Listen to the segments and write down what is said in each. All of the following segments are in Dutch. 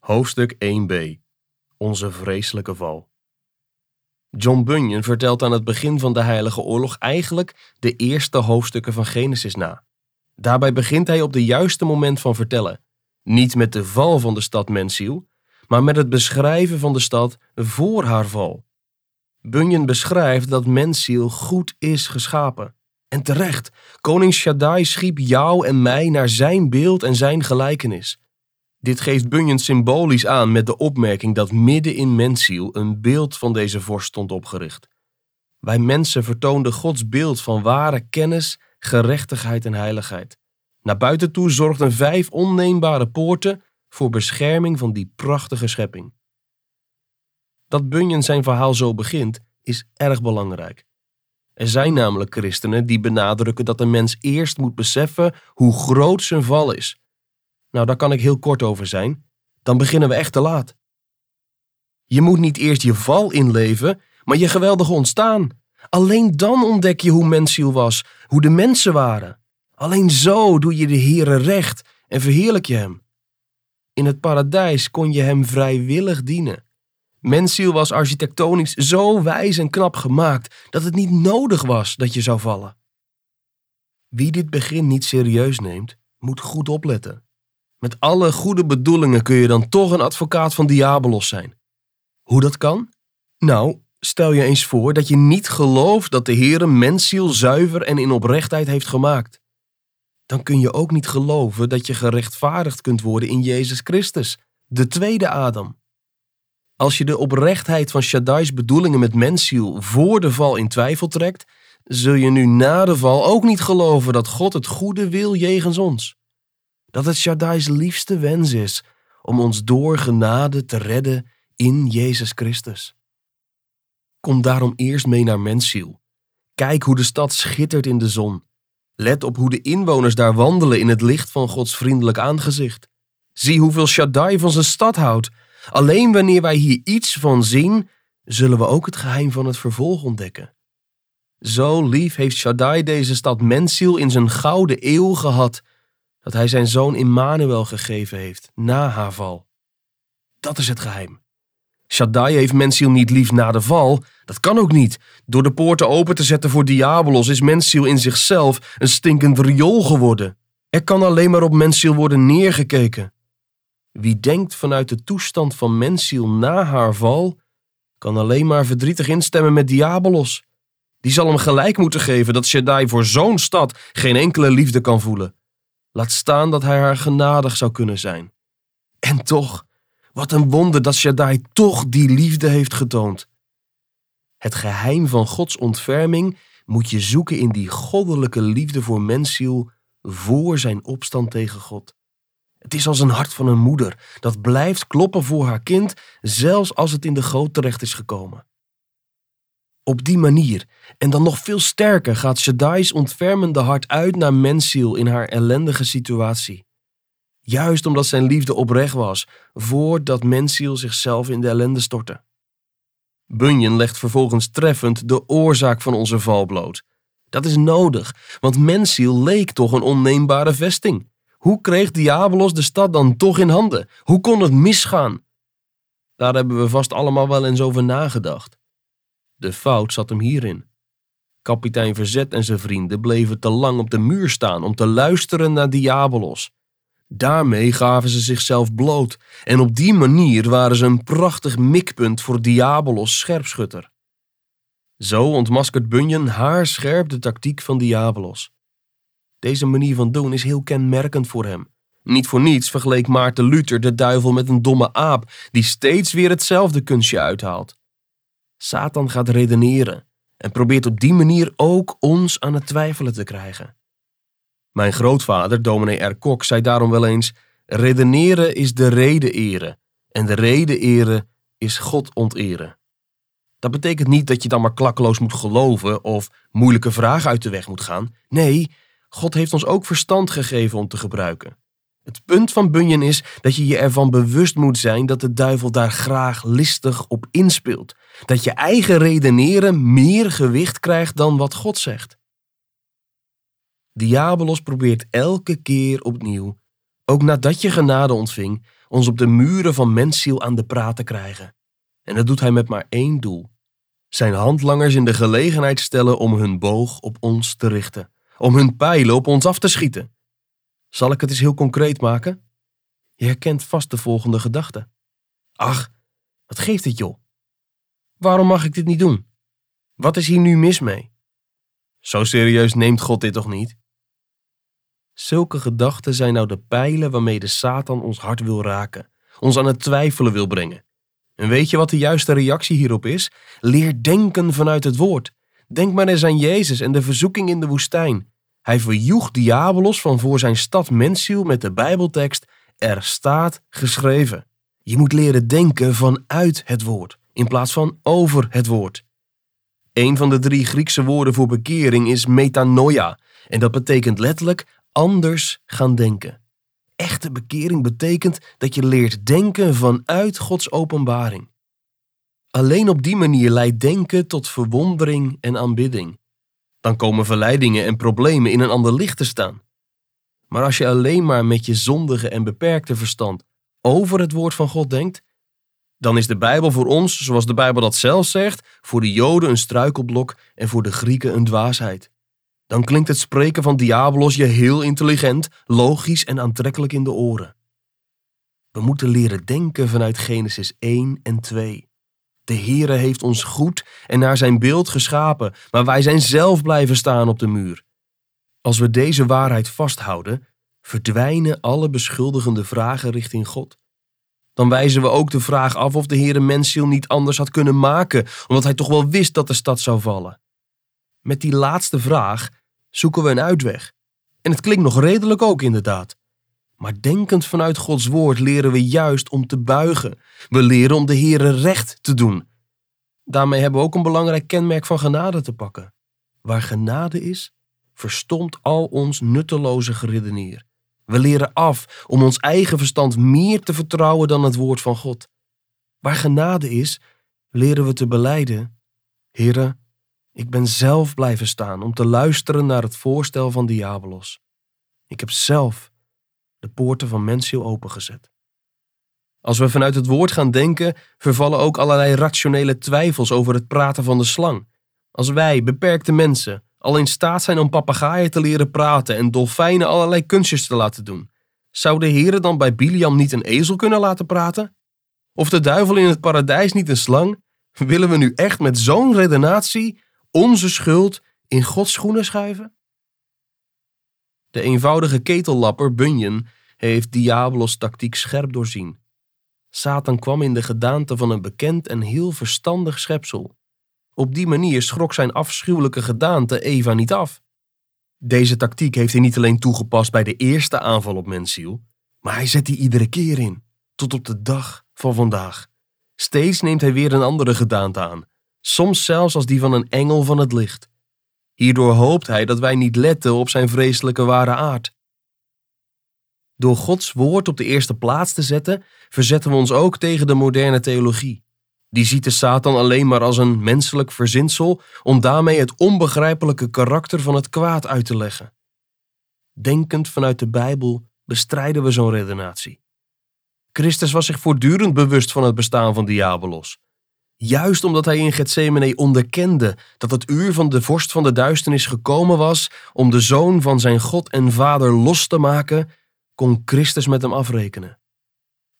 Hoofdstuk 1b Onze vreselijke val. John Bunyan vertelt aan het begin van de Heilige Oorlog eigenlijk de eerste hoofdstukken van Genesis na. Daarbij begint hij op de juiste moment van vertellen. Niet met de val van de stad Mensiel, maar met het beschrijven van de stad voor haar val. Bunyan beschrijft dat Mensiel goed is geschapen. En terecht, koning Shaddai schiep jou en mij naar zijn beeld en zijn gelijkenis. Dit geeft Bunyan symbolisch aan met de opmerking dat midden in mensziel een beeld van deze vorst stond opgericht. Wij mensen vertoonden Gods beeld van ware kennis, gerechtigheid en heiligheid. Naar buiten toe zorgden vijf onneembare poorten voor bescherming van die prachtige schepping. Dat Bunyan zijn verhaal zo begint, is erg belangrijk. Er zijn namelijk christenen die benadrukken dat een mens eerst moet beseffen hoe groot zijn val is nou, daar kan ik heel kort over zijn. Dan beginnen we echt te laat. Je moet niet eerst je val inleven, maar je geweldige ontstaan. Alleen dan ontdek je hoe mensziel was, hoe de mensen waren. Alleen zo doe je de Heere recht en verheerlijk je hem. In het paradijs kon je hem vrijwillig dienen. Mensziel was architectonisch zo wijs en knap gemaakt dat het niet nodig was dat je zou vallen. Wie dit begin niet serieus neemt, moet goed opletten. Met alle goede bedoelingen kun je dan toch een advocaat van Diabolos zijn. Hoe dat kan? Nou, stel je eens voor dat je niet gelooft dat de Heer een mensziel zuiver en in oprechtheid heeft gemaakt. Dan kun je ook niet geloven dat je gerechtvaardigd kunt worden in Jezus Christus, de tweede Adam. Als je de oprechtheid van Shaddai's bedoelingen met mensziel voor de val in twijfel trekt, zul je nu na de val ook niet geloven dat God het goede wil jegens ons dat het Shaddai's liefste wens is om ons door genade te redden in Jezus Christus. Kom daarom eerst mee naar Mensiel. Kijk hoe de stad schittert in de zon. Let op hoe de inwoners daar wandelen in het licht van Gods vriendelijk aangezicht. Zie hoeveel Shaddai van zijn stad houdt. Alleen wanneer wij hier iets van zien, zullen we ook het geheim van het vervolg ontdekken. Zo lief heeft Shaddai deze stad Mensiel in zijn gouden eeuw gehad dat hij zijn zoon Immanuel gegeven heeft na haar val. Dat is het geheim. Shaddai heeft Mensiel niet lief na de val. Dat kan ook niet. Door de poorten open te zetten voor Diabolos is Mensiel in zichzelf een stinkend riool geworden. Er kan alleen maar op Mensiel worden neergekeken. Wie denkt vanuit de toestand van Mensiel na haar val, kan alleen maar verdrietig instemmen met Diabolos. Die zal hem gelijk moeten geven dat Shaddai voor zo'n stad geen enkele liefde kan voelen. Laat staan dat hij haar genadig zou kunnen zijn. En toch, wat een wonder dat Shaddai toch die liefde heeft getoond. Het geheim van Gods ontferming moet je zoeken in die goddelijke liefde voor mensziel voor zijn opstand tegen God. Het is als een hart van een moeder dat blijft kloppen voor haar kind, zelfs als het in de goot terecht is gekomen. Op die manier, en dan nog veel sterker, gaat Shaddai's ontfermende hart uit naar mensziel in haar ellendige situatie. Juist omdat zijn liefde oprecht was, voordat mensziel zichzelf in de ellende stortte. Bunyan legt vervolgens treffend de oorzaak van onze val bloot. Dat is nodig, want mensziel leek toch een onneembare vesting. Hoe kreeg Diabolos de stad dan toch in handen? Hoe kon het misgaan? Daar hebben we vast allemaal wel eens over nagedacht. De fout zat hem hierin. Kapitein Verzet en zijn vrienden bleven te lang op de muur staan om te luisteren naar Diabolos. Daarmee gaven ze zichzelf bloot en op die manier waren ze een prachtig mikpunt voor Diabolos scherpschutter. Zo ontmaskert Bunyan haarscherp de tactiek van Diabolos. Deze manier van doen is heel kenmerkend voor hem. Niet voor niets vergeleek Maarten Luther de duivel met een domme aap die steeds weer hetzelfde kunstje uithaalt. Satan gaat redeneren en probeert op die manier ook ons aan het twijfelen te krijgen. Mijn grootvader, dominee R. Kok, zei daarom wel eens: redeneren is de reden eren en de reden eren is God onteren. Dat betekent niet dat je dan maar klakkeloos moet geloven of moeilijke vragen uit de weg moet gaan. Nee, God heeft ons ook verstand gegeven om te gebruiken. Het punt van Bunyan is dat je je ervan bewust moet zijn dat de duivel daar graag listig op inspeelt. Dat je eigen redeneren meer gewicht krijgt dan wat God zegt. Diabolos probeert elke keer opnieuw, ook nadat je genade ontving, ons op de muren van mensziel aan de praat te krijgen. En dat doet hij met maar één doel. Zijn handlangers in de gelegenheid stellen om hun boog op ons te richten, om hun pijlen op ons af te schieten. Zal ik het eens heel concreet maken? Je herkent vast de volgende gedachte. Ach, wat geeft het joh? Waarom mag ik dit niet doen? Wat is hier nu mis mee? Zo serieus neemt God dit toch niet? Zulke gedachten zijn nou de pijlen waarmee de Satan ons hart wil raken, ons aan het twijfelen wil brengen. En weet je wat de juiste reactie hierop is? Leer denken vanuit het woord. Denk maar eens aan Jezus en de verzoeking in de woestijn. Hij verjoeg diabolos van voor zijn stad mensziel met de Bijbeltekst: Er staat geschreven. Je moet leren denken vanuit het woord, in plaats van over het woord. Een van de drie Griekse woorden voor bekering is metanoia, en dat betekent letterlijk anders gaan denken. Echte bekering betekent dat je leert denken vanuit Gods openbaring. Alleen op die manier leidt denken tot verwondering en aanbidding. Dan komen verleidingen en problemen in een ander licht te staan. Maar als je alleen maar met je zondige en beperkte verstand over het woord van God denkt, dan is de Bijbel voor ons, zoals de Bijbel dat zelf zegt, voor de Joden een struikelblok en voor de Grieken een dwaasheid. Dan klinkt het spreken van Diabolos je heel intelligent, logisch en aantrekkelijk in de oren. We moeten leren denken vanuit Genesis 1 en 2. De Heere heeft ons goed en naar zijn beeld geschapen, maar wij zijn zelf blijven staan op de muur. Als we deze waarheid vasthouden, verdwijnen alle beschuldigende vragen richting God. Dan wijzen we ook de vraag af of de Heere mensziel niet anders had kunnen maken, omdat hij toch wel wist dat de stad zou vallen. Met die laatste vraag zoeken we een uitweg. En het klinkt nog redelijk ook inderdaad. Maar denkend vanuit Gods woord leren we juist om te buigen. We leren om de Heere recht te doen. Daarmee hebben we ook een belangrijk kenmerk van genade te pakken. Waar genade is, verstomt al ons nutteloze geredeneer. We leren af om ons eigen verstand meer te vertrouwen dan het woord van God. Waar genade is, leren we te beleiden: Heere, ik ben zelf blijven staan om te luisteren naar het voorstel van Diabolos. Ik heb zelf de poorten van mensziel opengezet. Als we vanuit het woord gaan denken, vervallen ook allerlei rationele twijfels over het praten van de slang. Als wij, beperkte mensen, al in staat zijn om papegaaien te leren praten en dolfijnen allerlei kunstjes te laten doen, zou de Heere dan bij Biliam niet een ezel kunnen laten praten? Of de duivel in het paradijs niet een slang? Willen we nu echt met zo'n redenatie onze schuld in Gods schoenen schuiven? De eenvoudige ketellapper Bunyan heeft Diabolos tactiek scherp doorzien. Satan kwam in de gedaante van een bekend en heel verstandig schepsel. Op die manier schrok zijn afschuwelijke gedaante Eva niet af. Deze tactiek heeft hij niet alleen toegepast bij de eerste aanval op mensziel, maar hij zet die iedere keer in, tot op de dag van vandaag. Steeds neemt hij weer een andere gedaante aan, soms zelfs als die van een engel van het licht. Hierdoor hoopt hij dat wij niet letten op zijn vreselijke ware aard. Door Gods woord op de eerste plaats te zetten, verzetten we ons ook tegen de moderne theologie. Die ziet de Satan alleen maar als een menselijk verzinsel om daarmee het onbegrijpelijke karakter van het kwaad uit te leggen. Denkend vanuit de Bijbel bestrijden we zo'n redenatie. Christus was zich voortdurend bewust van het bestaan van Diabolos. Juist omdat hij in Gethsemane onderkende dat het uur van de vorst van de duisternis gekomen was om de zoon van zijn God en vader los te maken, kon Christus met hem afrekenen.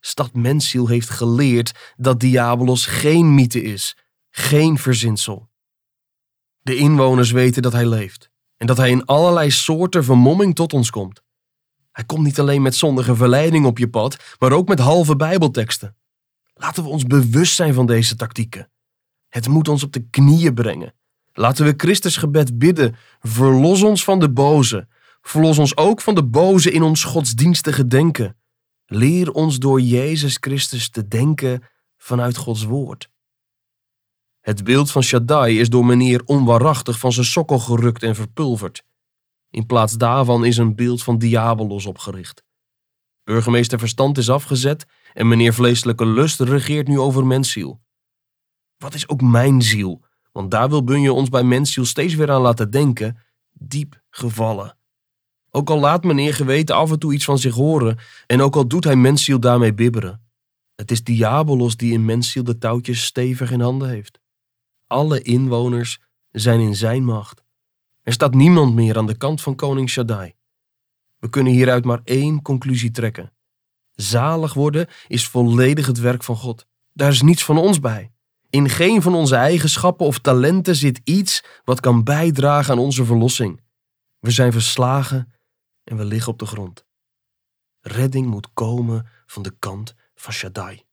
Stad Mensziel heeft geleerd dat Diabolos geen mythe is, geen verzinsel. De inwoners weten dat hij leeft en dat hij in allerlei soorten vermomming tot ons komt. Hij komt niet alleen met zondige verleiding op je pad, maar ook met halve Bijbelteksten. Laten we ons bewust zijn van deze tactieken. Het moet ons op de knieën brengen. Laten we Christus gebed bidden: verlos ons van de boze. Verlos ons ook van de boze in ons godsdienstige denken. Leer ons door Jezus Christus te denken vanuit Gods woord. Het beeld van Shaddai is door meneer onwaarachtig van zijn sokkel gerukt en verpulverd. In plaats daarvan is een beeld van Diabolos opgericht. Burgemeester Verstand is afgezet en meneer Vleeselijke Lust regeert nu over mensziel. Wat is ook mijn ziel? Want daar wil Bunje ons bij mensziel steeds weer aan laten denken, diep gevallen. Ook al laat meneer geweten af en toe iets van zich horen en ook al doet hij mensziel daarmee bibberen. Het is Diabolos die in mensziel de touwtjes stevig in handen heeft. Alle inwoners zijn in zijn macht. Er staat niemand meer aan de kant van koning Shaddai. We kunnen hieruit maar één conclusie trekken. Zalig worden is volledig het werk van God. Daar is niets van ons bij. In geen van onze eigenschappen of talenten zit iets wat kan bijdragen aan onze verlossing. We zijn verslagen en we liggen op de grond. Redding moet komen van de kant van Shaddai.